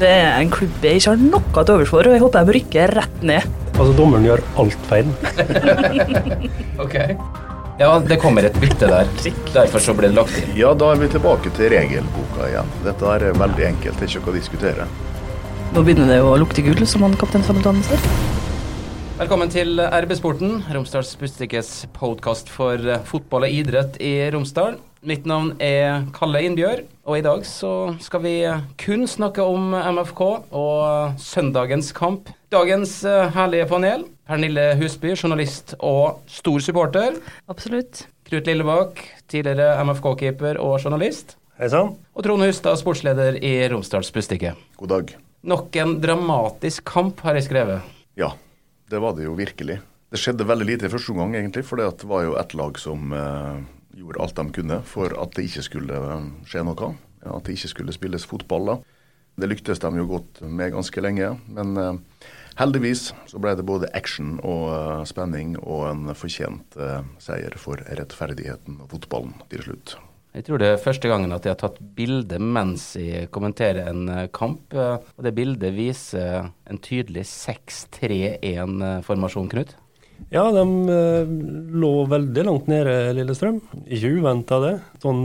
Det er en klubb jeg ikke har noe til overs for, og jeg håper de rykker rett ned. Altså, dommeren gjør alt feil. Ok. Ja, det kommer et bytte der. Derfor så ble det lagt inn. Ja, da er vi tilbake til regelboka igjen. Dette er veldig enkelt, det er ikke noe å diskutere. Nå begynner det å lukte gull, som han kaptein Samuel sier. Velkommen til RB-sporten, Romsdals Bustikkes podkast for fotball og idrett i Romsdal. Mitt navn er Kalle Innbjørg, og i dag så skal vi kun snakke om MFK og søndagens kamp. Dagens eh, herlige panel. Pernille Husby, journalist og stor supporter. Absolutt. Knut Lillebakk, tidligere MFK-keeper og journalist. Hei sann. Og Trond Hustad, sportsleder i Romsdals Bustikke. God dag. Nok en dramatisk kamp, har jeg skrevet. Ja, det var det jo virkelig. Det skjedde veldig lite i første omgang, egentlig, for det var jo ett lag som eh, gjorde alt de kunne for at det ikke skulle eh, skje noe. At det ikke skulle spilles fotball. da. Det lyktes de jo godt med ganske lenge. Men eh, heldigvis så ble det både action og eh, spenning og en fortjent eh, seier for rettferdigheten og fotballen til slutt. Jeg tror det er første gangen at jeg har tatt bilde mens jeg kommenterer en eh, kamp. Og det bildet viser en tydelig 6-3-1-formasjon, Knut. Ja, de eh, lå veldig langt nede, Lillestrøm. Ikke uventa det. Sånn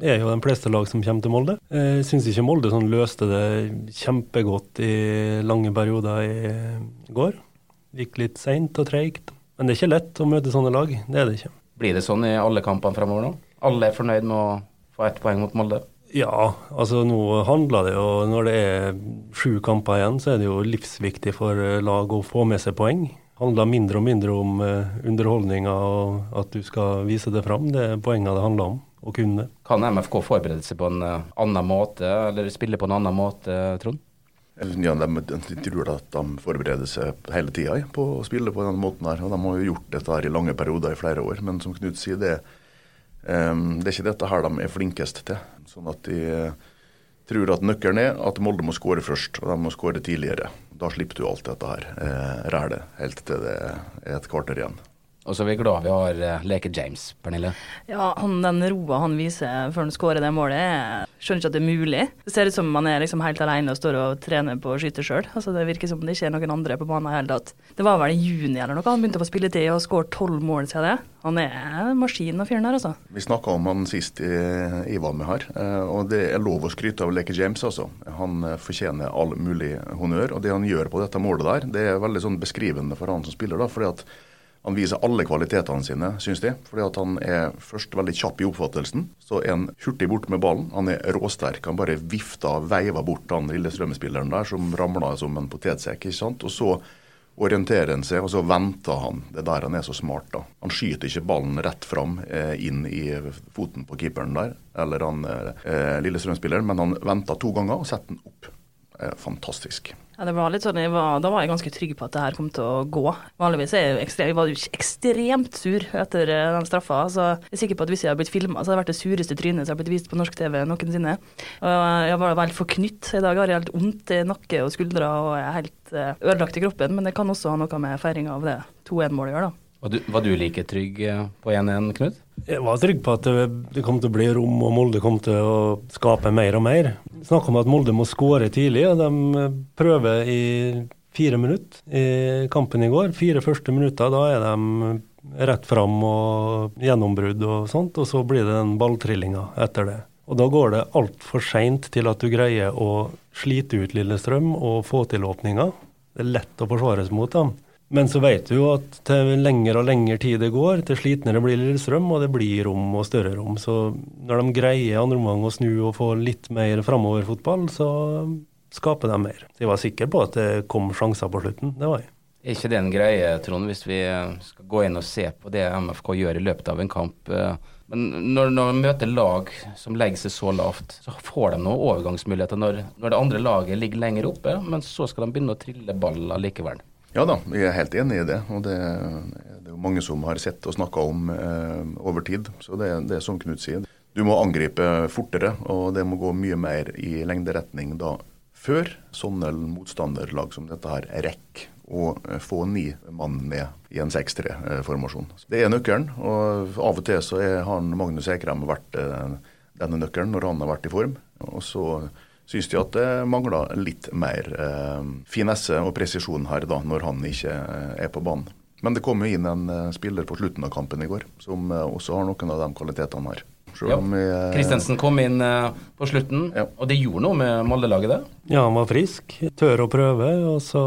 er jo de fleste lag som kommer til Molde. Jeg syns ikke Molde sånn løste det kjempegodt i lange perioder i går. Gikk litt seint og treigt. Men det er ikke lett å møte sånne lag. Det er det ikke. Blir det sånn i alle kampene fremover nå? Alle er fornøyd med å få ett poeng mot Molde? Ja, altså nå handler det jo Når det er sju kamper igjen, så er det jo livsviktig for lag å få med seg poeng. Handler mindre og mindre om uh, underholdninga og at du skal vise det fram. Det er poenget det handler om, å kunne. Kan MFK forberede seg på en uh, annen måte, eller spille på en annen måte, Trond? Eller, ja, de, de, tror at de forbereder seg hele tida på å spille på denne måten. her, og De har jo gjort dette her i lange perioder i flere år. Men som Knut sier, det, um, det er ikke dette her de er flinkest til. Sånn at de uh, tror at nøkkelen er at Molde må skåre først, og de må skåre tidligere. Da slipper du alt dette her Eh, rælet helt til det er et kvarter igjen. Og så er vi glad vi har uh, Leke James, Pernille. Ja, han, den roa han viser før han skårer det målet, jeg skjønner ikke at det er mulig. Det ser ut som han er liksom helt alene og står og trener på å skyte sjøl. Altså, det virker som det ikke er noen andre på banen i hele tatt. Det var vel i juni eller noe han begynte å få spilletid og skåret tolv mål siden det. Han er maskinen og fyren der, altså. Vi snakka om han sist i, i her, og det er lov å skryte av Leke James, altså. Han fortjener all mulig honnør, og det han gjør på dette målet der, det er veldig sånn beskrivende for han som spiller, da. fordi at han viser alle kvalitetene sine, syns de. Fordi at han er først veldig kjapp i oppfattelsen. Så er han hurtig bort med ballen. Han er råsterk. Han bare vifter og veiver bort han Lillestrøm-spilleren der som ramla som en potetsekk. ikke sant? Og så orienterer han seg, og så venter han. Det er der han er så smart. da. Han skyter ikke ballen rett fram eh, inn i foten på keeperen der, eller han eh, Lillestrøm-spilleren, men han venter to ganger og setter den opp. Eh, fantastisk. Ja, det var litt sånn, var, Da var jeg ganske trygg på at det her kom til å gå. Vanligvis er jeg, jo ekstremt, jeg var jo ekstremt sur etter den straffa. så Jeg er sikker på at hvis jeg hadde blitt filma, så hadde det vært det sureste trynet som har blitt vist på norsk TV noensinne. Og jeg var veldig forknytt. I dag har jeg helt vondt i nakke og skuldre og jeg er helt ødelagt i kroppen. Men det kan også ha noe med feiringa av det 2-1-målet å gjøre, da. Var du, var du like trygg på 1-1, Knut? Jeg var trygg på at det, kom til å bli rom, og Molde kom til å skape mer og mer. Snakk om at Molde må skåre tidlig, og de prøver i fire minutter i kampen i går. Fire første minutter, da er de rett fram og gjennombrudd og sånt, og så blir det den balltrillinga etter det. Og da går det altfor seint til at du greier å slite ut Lillestrøm og få til åpninga. Det er lett å forsvares mot dem. Men så vet du jo at til lengre og lengre tid det går, til slitnere blir Lillestrøm, og det blir rom og større rom. Så når de greier andre omgang å snu og få litt mer framoverfotball, så skaper de mer. Så jeg var sikker på at det kom sjanser på slutten. Det var jeg. Er ikke det en greie, Trond, hvis vi skal gå inn og se på det MFK gjør i løpet av en kamp? Men når, når de møter lag som legger seg så lavt, så får de noen overgangsmuligheter når, når det andre laget ligger lenger oppe, men så skal de begynne å trille ball likevel. Ja da, jeg er helt enig i det. Og det, det er jo mange som har sett og snakka om eh, over tid. Så det, det, er som Knut sier. Du må angripe fortere, og det må gå mye mer i lengderetning da før sånne motstanderlag som dette her rekker å få ni mann ned i en 6-3-formasjon. Det er nøkkelen, og av og til så han Magnus Ekrem vært eh, denne nøkkelen når han har vært i form. Og så syns de at det mangler litt mer eh, finesse og presisjon her da, når han ikke eh, er på banen. Men det kom jo inn en eh, spiller på slutten av kampen i går som eh, også har noen av de kvalitetene her. Vi, eh, Kristensen kom inn eh, på slutten, Ja. og det gjorde noe med Molde-laget, det. Ja, han var frisk, tør å prøve, og så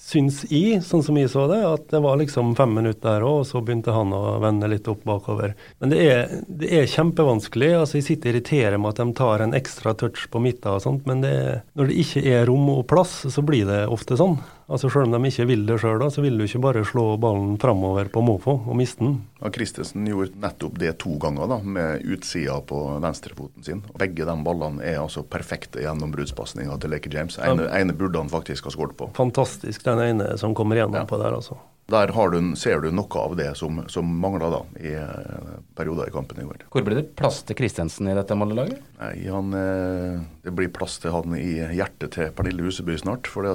syns jeg, sånn som jeg så det, at det var liksom fem minutter der òg, og så begynte han å vende litt opp bakover. Men det er, det er kjempevanskelig. altså Jeg sitter og irriterer meg at de tar en ekstra touch på midten og sånt, men det, når det ikke er rom og plass, så blir det ofte sånn. Altså Selv om de ikke vil det sjøl, så vil du ikke bare slå ballen framover på måfå og miste den. Ja, Christensen gjorde nettopp det to ganger, da, med utsida på venstrefoten sin. Begge de ballene er altså perfekte gjennombruddspasninger til Lake James. Ene, ene burde han faktisk ha skåret på. Fantastisk den ene som kommer gjennom Ja. på der, altså. Der har du, ser du noe av det som, som mangla i eh, perioder i kampen i går. Hvor blir det plass til Kristensen i dette Molde-laget? Nei, han, eh, Det blir plass til han i hjertet til Pernille Huseby snart. For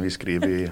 vi skriver i,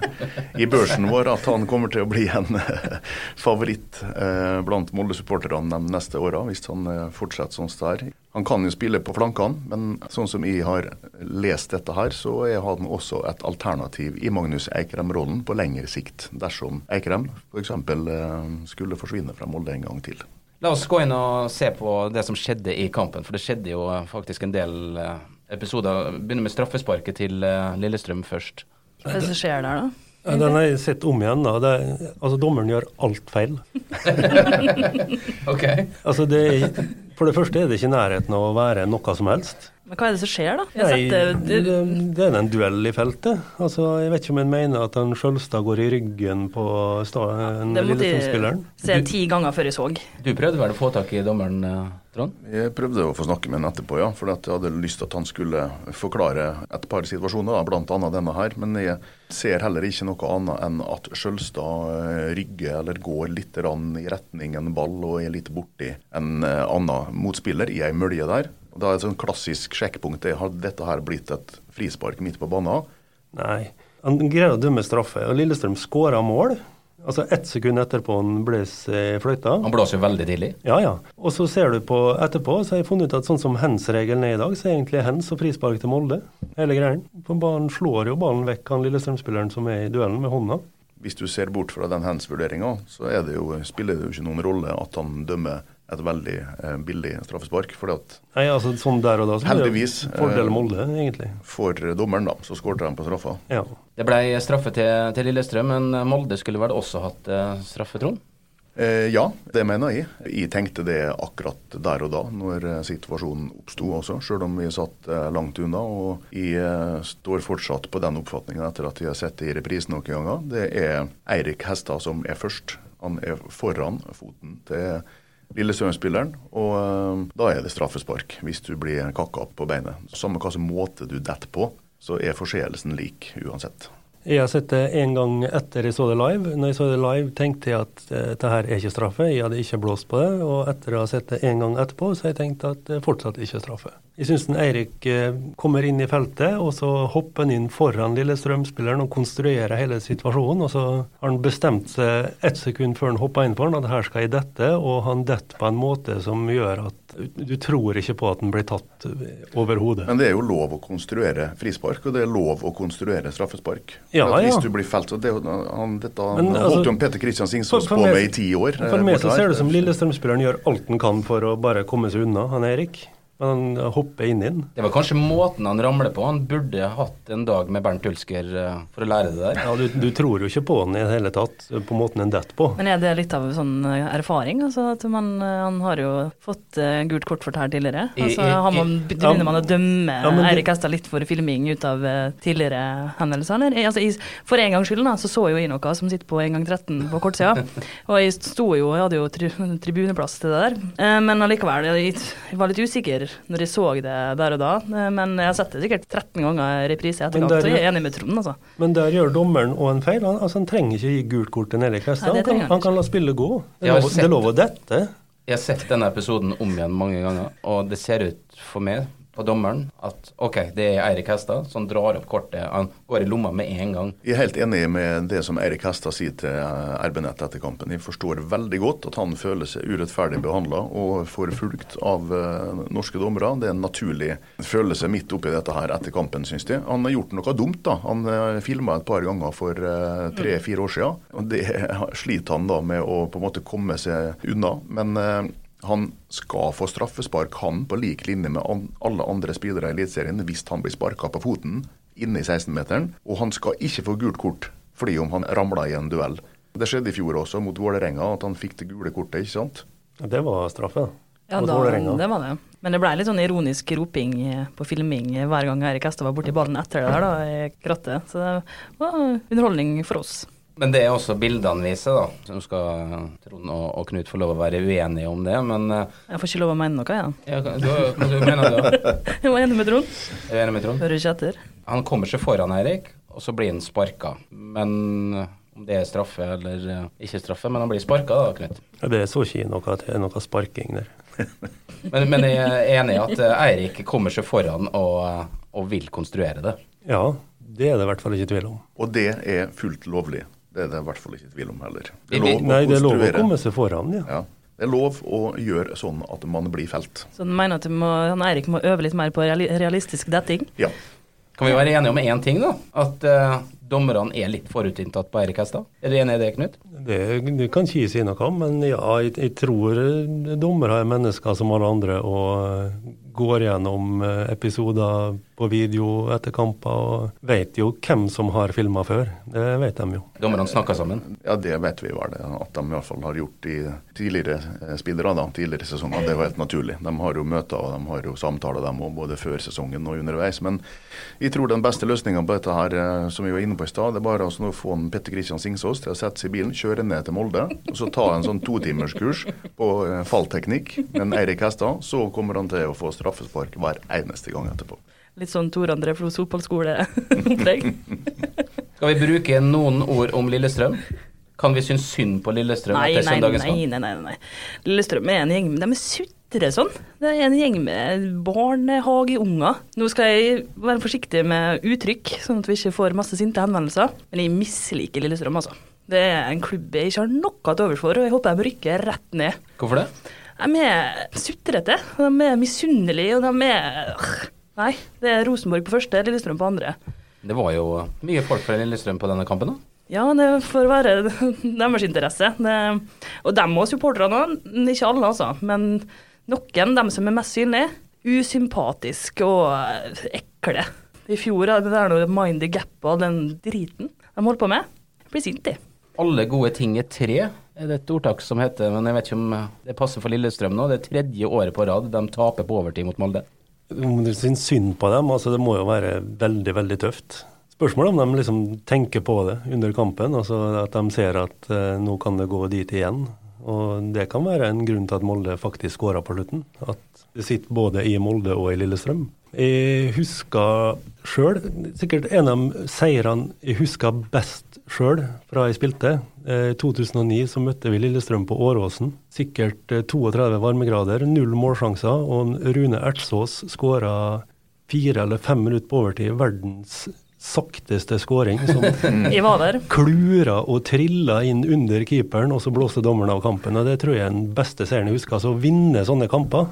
i børsen vår at han kommer til å bli en eh, favoritt eh, blant Molde-supporterne de neste åra, hvis han eh, fortsetter sånn som det er. Han kan jo spille på flankene, men sånn som jeg har lest dette her, så er han også et alternativ i Magnus Eikrem-rollen på lengre sikt, dersom Eikrem f.eks. Eh, skulle forsvinne fra Molde en gang til. La oss gå inn og se på det som skjedde i kampen, for det skjedde jo faktisk en del eh, episoder. Begynner med straffesparket til eh, Lillestrøm først. Hva er det som skjer der, da? Den har jeg sett om igjen. da. Det, altså Dommeren gjør alt feil. Ok. Altså det er, For det første er det ikke nærheten av å være noe som helst. Men hva er det som skjer, da? Jeg Nei, det, det, det er en duell i feltet. Altså, Jeg vet ikke om en mener at han Sjølstad går i ryggen på staden, det måtte jeg se ti ganger før jeg så. Du prøvde vel å få tak i dommeren, eh, Trond? Jeg prøvde å få snakke med han etterpå, ja. For jeg hadde lyst til at han skulle forklare et par situasjoner, bl.a. denne her. Men jeg ser heller ikke noe annet enn at Skjølstad eh, rygger eller går litt i retning en ball og er litt borti en eh, annen motspiller i ei mølje der. Da er et sånn klassisk sjekkpunkt det har dette her blitt et frispark midt på banen. Nei. Han greier å dømme straffe, og Lillestrøm skåra mål. Altså Ett sekund etterpå han blåser fløyta. Han blåser jo veldig tidlig. Ja, ja. Og så ser du på etterpå, så har jeg funnet ut at sånn som hands-regelen er i dag, så er egentlig hands og frispark til Molde. Hele greien. For ballen slår jo ballen vekk, han Lillestrøm-spilleren som er i duellen, med hånda. Hvis du ser bort fra den hands-vurderinga, så er det jo, spiller det jo ikke noen rolle at han dømmer et veldig eh, billig straffespark. fordi at Nei, altså sånn der og da, så Heldigvis, fordel eh, Molde, egentlig. for dommeren, da, så skårte de på straffa. Ja. Det ble straffe til, til Lillestrøm, men Molde skulle vel også hatt eh, straffe, Trond? Eh, ja, det mener jeg. Jeg tenkte det akkurat der og da, når eh, situasjonen oppsto også, selv om vi satt eh, langt unna. Og jeg eh, står fortsatt på den oppfatningen etter at jeg har sett det i reprisen noen ganger. Det er Eirik Hestad som er først. Han er foran foten til Lillestrøm-spilleren, og eh, da er det straffespark hvis du blir kakka opp på beinet. Samme hva slags måte du detter på, så er forseelsen lik uansett. Jeg har sett det en gang etter jeg så det live. Når jeg så det live, tenkte jeg at eh, dette her er ikke straffe. Jeg hadde ikke blåst på det. Og etter å ha sett det en gang etterpå, så har jeg tenkt at det fortsatt ikke er straffe. Jeg syns Eirik eh, kommer inn i feltet, og så hopper han inn foran Lillestrøm-spilleren og konstruerer hele situasjonen. Og så har han bestemt seg ett sekund før han hopper inn på han, at her skal jeg dette, og han detter på en måte som gjør at du tror ikke på at han blir tatt overhodet. Men det er jo lov å konstruere frispark, og det er lov å konstruere straffespark. Ja, ja. Hvis du blir felt, så det, han, Dette Men, han altså, holdt jo Peter Kristian Singsås for- for på med i ti år. eh, For meg så ser det som Lillestrøm-spilleren gjør alt han kan for å bare komme seg unna, han Erik. Men han hopper inn i den. Det var kanskje måten han ramler på. Han burde hatt en dag med Bernt Hulsker eh, for å lære det der. Ja, du, du tror jo ikke på han i det hele tatt, på måten han detter på. Men er det litt av sånn eh, erfaring? Altså at man, eh, han har jo fått eh, gult kort for det her tidligere. Altså, har man, begynner man å dømme Ja, Eirik Hestad litt for filming ut av eh, tidligere hendelser? Eller? Altså, jeg, for en gangs skyld da, så så jo jeg noe som sitter på en gang 13 på kortsida. og jeg sto jo, jeg hadde jo tri tribuneplass til det der. Eh, men allikevel, jeg, jeg var litt usikker når jeg så det der og da. Men jeg har sett det sikkert 13 ganger i reprise i etterkant, jeg er enig med Trond, altså. Men der gjør dommeren òg en feil. Han, altså, han trenger ikke gi gult kort til Nelly Kvestad. Han, kan- han han kan la spillet gå. Det er lov å dette. Jeg har sett denne episoden om igjen mange ganger, og det ser ut for meg på dommeren at OK, det er Eirik Hestad som drar opp kortet. Han går i lomma med en gang. Jeg er helt enig med det som Eirik Hestad sier til RB Nett etter kampen. Jeg forstår veldig godt at han føler seg urettferdig behandla og forfulgt av uh, norske dommere. Det er en naturlig følelse midt oppi dette her etter kampen, syns de. Han har gjort noe dumt, da. Han uh, eh, filma et par ganger for tre-fire år siden. Og det sliter han da med å på en måte komme seg unna. Men han skal få straffespark, han, på lik linje med alle andre spillere i Eliteserien, hvis han blir sparka på foten inne i 16-meteren. Og han skal ikke få gult kort fordi om han ramla i en duell. Det skjedde i fjor også, mot Vålerenga, at han fikk det gule kortet, ikke sant? Det var straffe. Ja, da, det var det. Men det ble litt sånn ironisk roping på filming hver gang Erik Hestad var borti ballen etter det der da, i krattet. Så det var underholdning for oss. Men det er også bildene viser, da. Så skal Trond og, og, Knut få lov å være uenige om det, men uh, Jeg får ikke lov å mene noe. Ja, du, hva du mener du? jeg var enig med Trond. Jeg er enig med Trond. Hører ikke etter. Han kommer seg foran Eirik, og så blir han sparka. Men om det er straffe eller uh, ikke straffe, men han blir sparka da, Knut. Ja, det så ikke noe at det er noe sparking der. men, men, jeg er enig i at Eirik kommer seg foran og, og vil konstruere det. Ja, det er det i hvert fall ikke tvil om. Og det er fullt lovlig. Det er det i hvert fall ikke tvil om heller. Det Nei, det er lov å komme seg foran, ja. ja. Det er lov å gjøre sånn at man blir felt. Så du mener at må, han Eirik må øve litt mer på realistisk detting? Ja. Kan vi være enige om én ting, da? At uh, dommerne er litt forutinntatt på Eirik Hestad? Er du enig i det, Knut? Det, det kan ikke si noe om, men ja, jeg, jeg tror dommere er mennesker som alle andre og går gjennom eh, episoder på video etter kamper og vet jo hvem som har filma før. Det vet de jo. Dommerne snakker sammen? Ja, det vet vi vel. At de i hvert fall har gjort i tidligere eh, spillere da, tidligere sesonger. Det er jo helt naturlig. De har jo møter og de har jo samtaler dem både før sesongen og underveis. Men jeg tror den beste løsninga på dette her, eh, som vi var inne på i stad, det er bare å få en Petter Kristian Singsås til å sette seg i bilen, kjøre ned til Molde og så ta en sånn totimerskurs på fallteknikk med Eirik Hestad. Så kommer han til å få straffespark hver eneste gang etterpå. Litt sånn Tor André Flos fotballskole-opplegg. Skal vi bruke noen ord om Lillestrøm? Kan vi synes synd på Lillestrøm nei, etter søndagens kamp? Nei, nei, nei, nei. Lillestrøm er en gjeng de er sutre sånn. Det er en gjeng med barnehageunger. Nå skal jeg være forsiktig med uttrykk, sånn at vi ikke får masse sinte henvendelser. Men jeg misliker Lillestrøm, altså. Det er en klubb jeg ikke har noe til overs for, og jeg håper de rykker rett ned. Hvorfor det? De er sutrete. De er misunnelige, og de er Nei, det er Rosenborg på første, Lillestrøm på andre. Det var jo mye folk fra Lillestrøm på denne kampen, da? Ja, det får være deres interesse. Det, og dem og supporterne. Ikke alle, altså. Men noen, dem som er mest synlige, usympatiske og ekle. I fjor hadde det der noe mind the gap og den driten de holdt på med. Jeg blir sint, jeg. Alle gode ting er tre, er det et ordtak som heter, men jeg vet ikke om det passer for Lillestrøm nå. Det er tredje året på rad de taper på overtid mot Molde om du syns synd på dem, altså det må jo være veldig, veldig tøft. Spørsmålet om de liksom tenker på det under kampen, altså at de ser at eh, nå kan det gå dit igjen. Og det kan være en grunn til at Molde faktisk skåra på slutten. At det sitter både i Molde og i Lillestrøm. Jeg husker sjøl, sikkert en av seirene jeg husker best sjøl fra jeg spilte. I eh, 2009 så møtte vi Lillestrøm på Åråsen. Sikkert 32 eh, varmegrader, null målsjanser, og Rune Ertsås skåra fire eller fem minutter på overtid. Verdens sakteste skåring. Som klura og trilla inn under keeperen, og så blåste dommeren av kampen. og Det tror jeg er den beste seieren jeg husker. Altså å vinne sånne kamper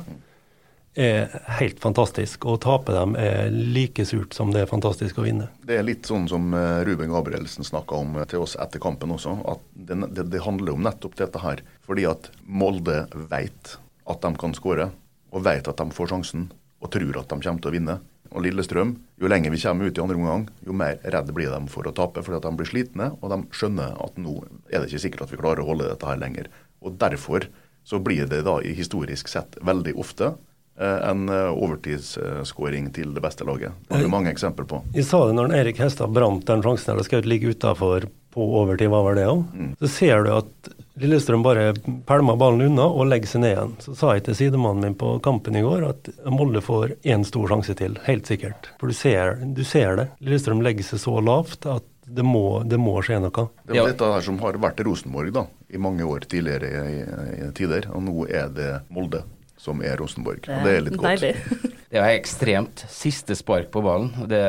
er helt fantastisk. Å tape dem er like surt som det er fantastisk å vinne. Det er litt sånn som eh, Ruben Gabrielsen snakka om til oss etter kampen også. At det, det, det, handler om nettopp dette her. Fordi at Molde vet at de kan skåre, og vet at de får sjansen, og tror at de kommer til å vinne. Og Lillestrøm, jo lenger vi kommer ut i andre omgang, jo mer redd blir de for å tape. Fordi at de blir slitne, og de skjønner at nå er det ikke sikkert at vi klarer å holde dette her lenger. Og derfor så blir det da historisk sett veldig ofte Eh, en eh, overtidsskåring til det beste laget. Det har vi mange eksempler på. Jeg sa det når Erik Hestad brant den sjansen eller skal skjøt ligge utafor på overtid, hva var det òg? Mm. Så ser du at Lillestrøm bare pælmer ballen unna og legger seg ned igjen. Så sa jeg til sidemannen min på kampen i går at Molde får én stor sjanse til, helt sikkert. For du ser, du ser det. Lillestrøm legger seg så lavt at det må, det må, skje noe. Det er dette her som har vært Rosenborg da, i mange år tidligere i, i, i tider, og nå er det Molde som er Rosenborg. og det er litt godt. Det er ekstremt siste spark på ballen. Det,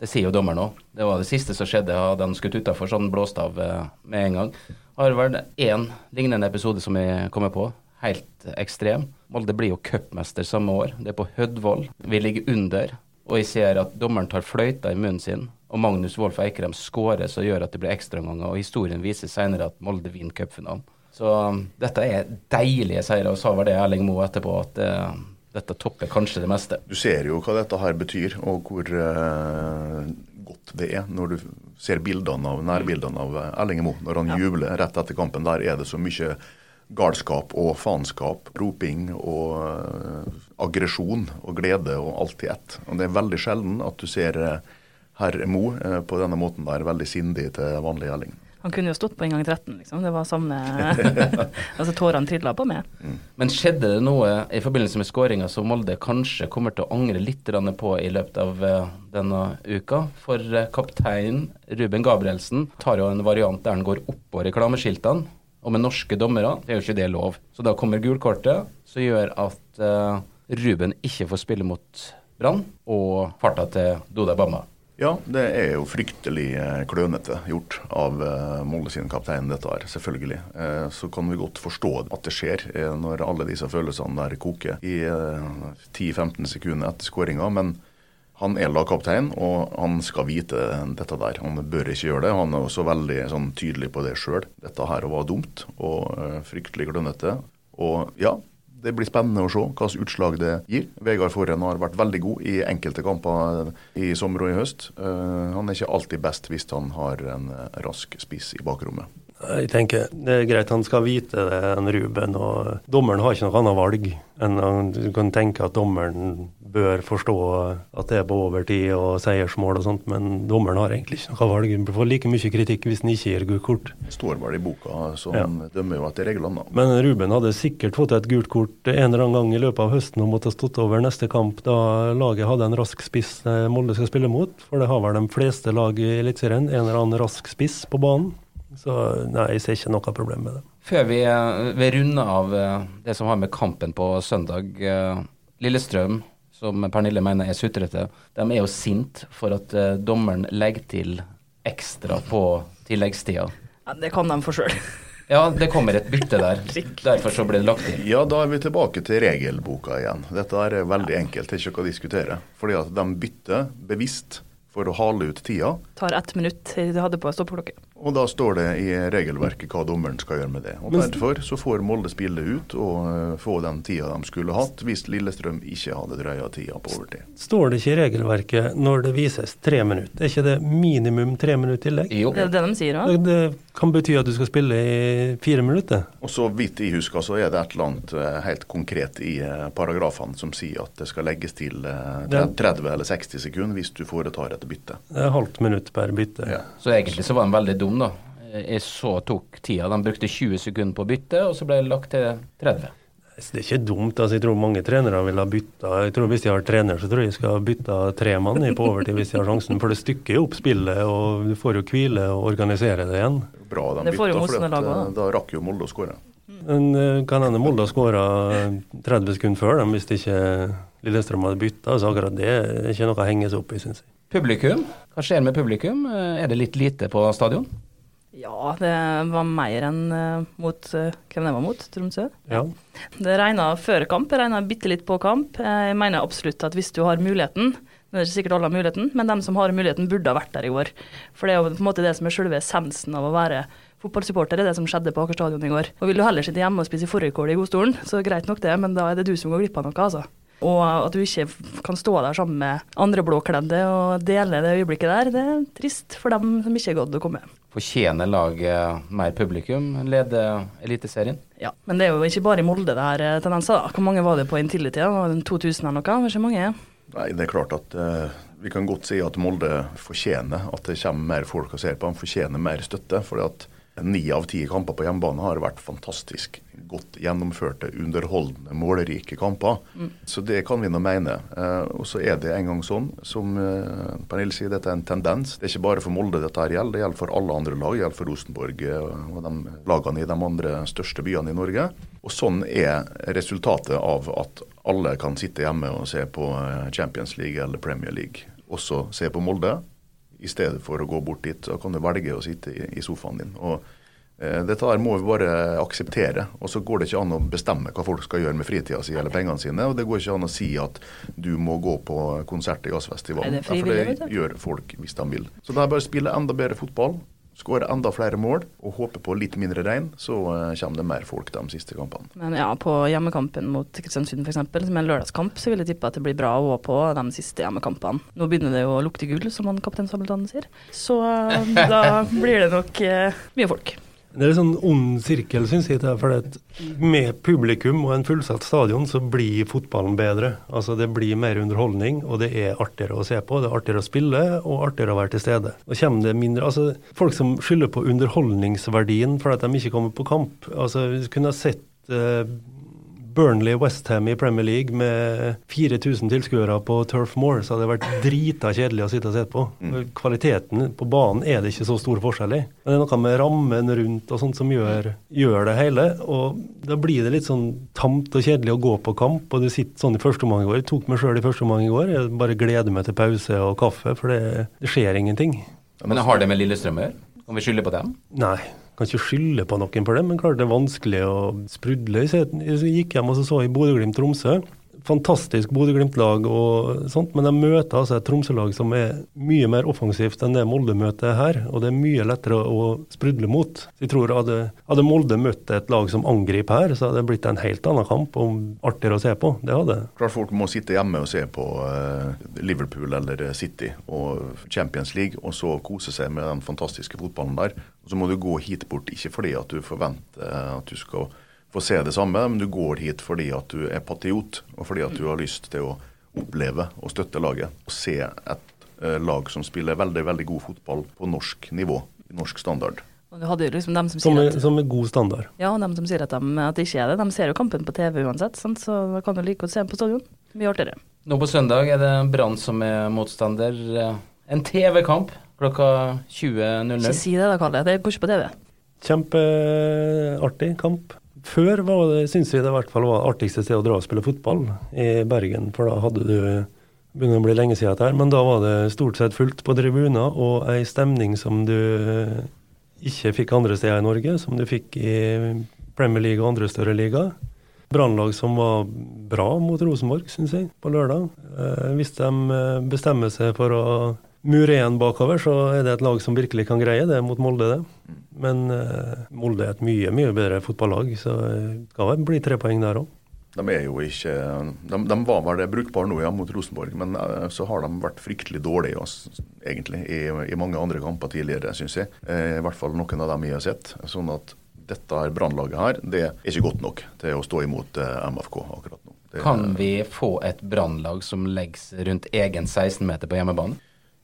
det sier jo dommeren òg. Det var det siste som skjedde. Hadde han skutt utafor, så hadde han blåst av eh, med en gang. Har vært én lignende episode som jeg kommer på. Helt ekstrem. Molde blir jo cupmester samme år. Det er på Hødvoll. Vi ligger under. Og jeg ser at dommeren tar fløyta i munnen sin, og Magnus Wolff Eikrem skårer som gjør at det blir ekstraomganger. Og historien viser senere at Molde vinner cupfinalen. Så um, dette er deilige seire, og sa vel det Erling Moe etterpå, at uh, dette topper kanskje det meste. Du ser jo hva dette her betyr, og hvor uh, godt det er når du ser bildene av, nærbildene av Erling Moe når han ja. jubler rett etter kampen. Der er det så mye galskap og faenskap, roping og uh, aggresjon og glede og alt i ett. Og Det er veldig sjelden at du ser uh, herr Mo uh, på denne måten der, veldig sindig til vanlig gjelling. Han kunne jo stått på en gang 13, liksom. Det var samme Altså tårene trilla på med. Mm. Men skjedde det noe i forbindelse med skåringa som Molde kanskje kommer til å angre litt på i løpet av denne uka? For kaptein Ruben Gabrielsen tar jo en variant der han går oppå reklameskiltene og med norske dommere det er jo ikke det lov. Så da kommer gulkortet, som gjør at uh, Ruben ikke får spille mot Brann, og farta til Doda Bamba. Ja, det er jo fryktelig eh, klønete gjort av uh, Molde sin kaptein, dette her, selvfølgelig. Uh, så kan vi godt forstå at det skjer når alle disse følelsene der koker i 10-15 sekunder etter skåringa. Men han er lagkaptein, og han skal vite dette der. Han bør ikke gjøre det. Han er også veldig sånn, tydelig på det sjøl. Dette her var dumt og fryktelig klønete. Og ja, det blir spennende å se hva slags utslag det gir. Vegard Forhen har vært veldig god i enkelte kamper i sommer og i høst. Uh, han er ikke alltid best hvis han har en rask spiss i bakrommet. Jeg tenker Det er greit han skal vite det, en Ruben. og Dommeren har ikke noe annet valg enn du kan tenke at dommeren bør forstå at det er på overtid og seiersmål og sånt, men dommeren har egentlig ikke noe valg. Han får like mye kritikk hvis han ikke gir gult kort. Det står vel i boka, så han ja. dømmer jo etter reglene. da. Men Ruben hadde sikkert fått et gult kort en eller annen gang i løpet av høsten og måtte ha stått over neste kamp da laget hadde en rask spiss eh, Molde skal spille mot. For det har vel de fleste lag i Eliteserien en eller annen rask spiss på banen. Så nei, jeg ser ikke noe problem med det. Før vi, eh, vi runder av eh, det som har med kampen på søndag. Lillestrøm som Pernille mener er sutrete, de er jo sint for at dommeren legger til ekstra på tilleggstida. Ja, det kan de for sjøl. ja, det kommer et bytte der. Derfor så blir det lagt inn. Ja, da er vi tilbake til regelboka igjen. Dette er veldig enkelt, det er ikke noe å diskutere. Fordi at de bytter bevisst for å hale ut tida. Tar ett minutt. De hadde på stoppeklokke. Og da står det i regelverket hva dommeren skal gjøre med det. Og Derfor så får Molde spille ut og uh, få den tida de skulle hatt, hvis Lillestrøm ikke hadde drøya tida på overtid. Står det ikke i regelverket når det vises tre minutter? Er ikke det minimum tre minutter tillegg? Jo. Det er det de sier òg. Det kan bety at du skal spille i fire minutter. Og så vidt jeg husker, så er det et eller annet uh, helt konkret i uh, paragrafene som sier at det skal legges til 30 eller 60 sekunder hvis du foretar et bytte. Det er halvt minutt per bytte. Ja. Så egentlig så var det en veldig dumme, da. Jeg så tok tida. De brukte 20 sekunder på å bytte, og så ble det lagt til 30. Det er ikke dumt. altså Jeg tror mange trenere vil ha bytta. Jeg tror Hvis de har trener, så tror jeg de skal ha bytta tre mann i på overtid hvis de har sjansen. For det stykker jo opp spillet, og du får jo hvile og organisere det igjen. Bra de bytta, for at, eh, da rakk jo Molde å skåre. Men eh, kan hende Molde skåra 30 sekunder før dem hvis ikke Lillestrøm hadde bytta. Så akkurat det er ikke noe å henge seg opp i, syns jeg. Publikum, hva skjer med publikum? Er det litt lite på stadion? Ja, det var mer enn uh, mot uh, hvem det var mot, Tromsø. Ja. Det regna før kamp, det regna bitte litt på kamp. Jeg mener absolutt at hvis du har muligheten, det er ikke sikkert alle har muligheten, men de som har muligheten, burde ha vært der i går. For det er jo på en måte det som er selve essensen av å være fotballsupporter, det er det som skjedde på Aker stadion i går. Og vil du heller sitte hjemme og spise fårikål i godstolen, så greit nok det, men da er det du som går glipp av noe, altså. Og at du ikke kan stå der sammen med andre blåkledde og dele det øyeblikket der, det er trist for dem som ikke gått å komme. Fortjener laget mer publikum, leder Eliteserien? Ja, men det er jo ikke bare i Molde det her eh, tendenser. Hvor mange var det på Intility? 2000 eller noe? Hvor mange? Nei, det er klart at uh, vi kan godt si at Molde fortjener at det kommer mer folk og ser på. De fortjener mer støtte. fordi at Ni av ti kamper på hjemmebane har vært fantastisk godt gjennomførte, underholdende, målrike kamper. Mm. Så det kan vi nå mene. Eh, og så er det en gang sånn, som eh, Pernille sier, dette er en tendens. Det er ikke bare for Molde dette her gjelder, det gjelder for alle andre lag. Det gjelder for Rosenborg eh, og de lagene i de andre største byene i Norge. Og sånn er resultatet av at alle kan sitte hjemme og se på Champions League eller Premier League. Også se på Molde. I stedet for å gå bort dit, så kan du velge å sitte i, i sofaen din. Og Eh, dette her må vi bare akseptere. Og så går det ikke an å bestemme hva folk skal gjøre med fritida si eller pengene sine. Og det går ikke an å si at du må gå på konsert i Jazzfestivalen. For det gjør folk hvis de vil. Så det er bare å spille enda bedre fotball. Skåre enda flere mål og håpe på litt mindre regn, så uh, kommer det mer folk de siste kampene. Men ja, på hjemmekampen mot Kristiansund f.eks., som er en lørdagskamp, så vil jeg tippe at det blir bra òg på de siste hjemmekampene. Nå begynner det jo å lukte gull, som han kaptein Sabeltann sier. Så uh, da blir det nok uh, mye folk. Det er en sånn ond sirkel, syns jeg. For med publikum og en fullsatt stadion, så blir fotballen bedre. Altså Det blir mer underholdning, og det er artigere å se på. Det er artigere å spille, og artigere å være til stede. Og det mindre, altså Folk som skylder på underholdningsverdien fordi de ikke kommer på kamp. altså kunne sett uh, Burnley-Westham i Premier League med 4000 tilskuere på Turf Moor, så hadde det vært drita kjedelig å sitte og se på. Mm. Kvaliteten på banen er det ikke så stor forskjell i. Men det er noe med rammen rundt og sånt som gjør, gjør, det hele. Og da blir det litt sånn tamt og kjedelig å gå på kamp, og du sitter sånn i første omgang i går. Jeg tok meg sjøl i første omgang i går. Jeg bare gleder meg til pause og kaffe, for det, det skjer ingenting. Men har det med Lillestrøm å gjøre? Kan vi skylde på dem? Nei, kan ikke skylde på noen for det, men klart det er vanskelig å sprudle. Jeg gikk hjem og så i Bodø-Glimt-Tromsø fantastisk Bodø-Glimt-lag og sånt, men de møter altså et Tromsø-lag som er mye mer offensivt enn det Molde møter her. Og det er mye lettere å sprudle mot. Så jeg tror hadde, hadde Molde møtt et lag som angriper her, så hadde det blitt en helt annen kamp og artigere å se på. Det hadde Klart folk må sitte hjemme og se på uh, Liverpool eller City og Champions League, og så kose seg med den fantastiske fotballen der. Og så må du gå hit bort, ikke fordi at du forventer at du skal få se det samme, men du går hit fordi at du er patriot, og fordi at du har lyst til å oppleve og støtte laget. Og se et uh, lag som spiller veldig, veldig god fotball på norsk nivå, norsk standard. Liksom som, som, at, som, er, god standard. Ja, og dem som sier at, de, at det ikke er det. De ser jo kampen på TV uansett, sant? så da kan du like godt se den på stadion. Mye artigere. Nå på søndag er det Brann som er motstander. En TV-kamp klokka 20.00. Ikke si det da, Kalle. Det går ikke på TV. Kjempeartig kamp. Før syntes vi det i hvert fall var artigste sted å dra og spille fotball i Bergen. For da hadde du begynner å bli lenge siden her, men da var det stort sett fullt på tribuner og ei stemning som du ikke fikk andre steder i Norge, som du fikk i Premier League og andre større ligaer. Brannlag som var bra mot Rosenborg, syns jeg, på lørdag. Eh, hvis de eh, bestemmer seg for å mure igjen bakover, så er det et lag som virkelig kan greie det mot Molde, det. Men uh, Molde er et mye, mye bedre fotballag, så det skal bli tre poeng der òg. De er jo ikke De, de var vel brukbare nå ja, mot Rosenborg, men uh, så har de vært fryktelig dårlige altså, egentlig i, i, mange andre kamper tidligere, syns jeg. Uh, I hvert fall noen av dem jeg har sett. Sånn at dette brannlaget her, det er ikke godt nok til å stå imot MFK akkurat nå. Det, kan vi få et brannlag som legges rundt egen 16-meter på hjemmebane?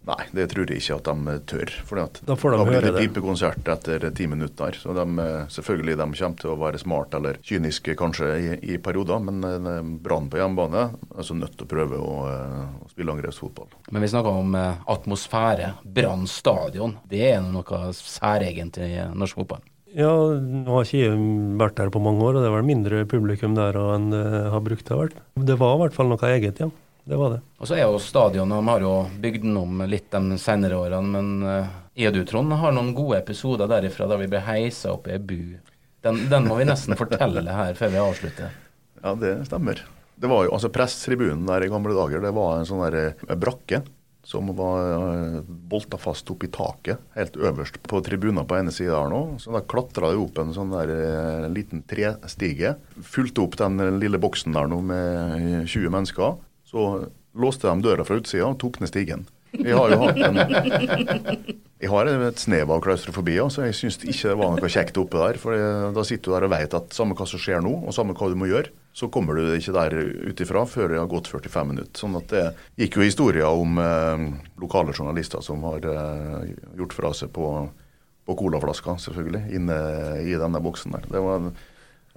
Nei, det tror jeg ikke at de tør. For da får de høre det. pipekonsert etter ti minutter. Så de, selvfølgelig de kommer til å være smart eller kyniske kanskje i, i perioder, men eh, Brann på hjemmebane er altså nødt til å prøve å, eh, å spille angrepsfotball. Men vi snakker om eh, atmosfære. Brann stadion, det er noe særegent i norsk fotball? Ja, nå har ikke jeg vært der på mange år, og det var mindre publikum der enn det har brukt det har vært. Det var i hvert fall noe eget, ja det var det. Og så er jo stadionet de har jo bygd den om litt de senere årene, men uh, er du, Trond, har noen gode episoder derifra da vi ble heisa opp i ei bu? Den, den, må vi nesten fortelle her før vi avslutter. Ja, det stemmer. Det var jo, altså Presstribunen der i gamle dager, det var en sånn der eh, brakke som var uh, bolta fast opp i taket, helt øverst på tribunen på ene sida her nå. Så da klatra det opp en sånn der liten trestige. Fulgte opp den lille boksen der nå med 20 mennesker. Så låste de døra fra utsida og tok ned stigen. Jeg har jo hatt en Jeg har et snev av klaustrofobi, så jeg syns ikke det var noe kjekt oppe der. For da sitter du der og vet at samme hva som skjer nå, og samme hva du må gjøre, så kommer du ikke der ut ifra før det har gått 45 minutter. Sånn at det gikk jo historier om eh, lokale journalister som har eh, gjort fra seg på på colaflaska, selvfølgelig, inne i denne boksen der. Det var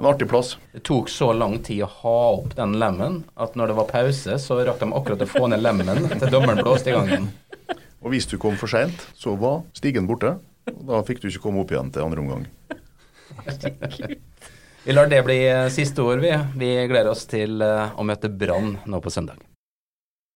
en, artig plass. Det tok så lang tid å ha opp den lemmen at når det var pause, så rakk de akkurat å få ned lemmen til dommeren blåste i gangen. Og hvis du kom for seint, så var stigen borte. Og da fikk du ikke komme opp igjen til andre omgang. Vi lar det bli eh, siste ord, vi. Vi gleder oss til eh, å møte Brann nå på søndag.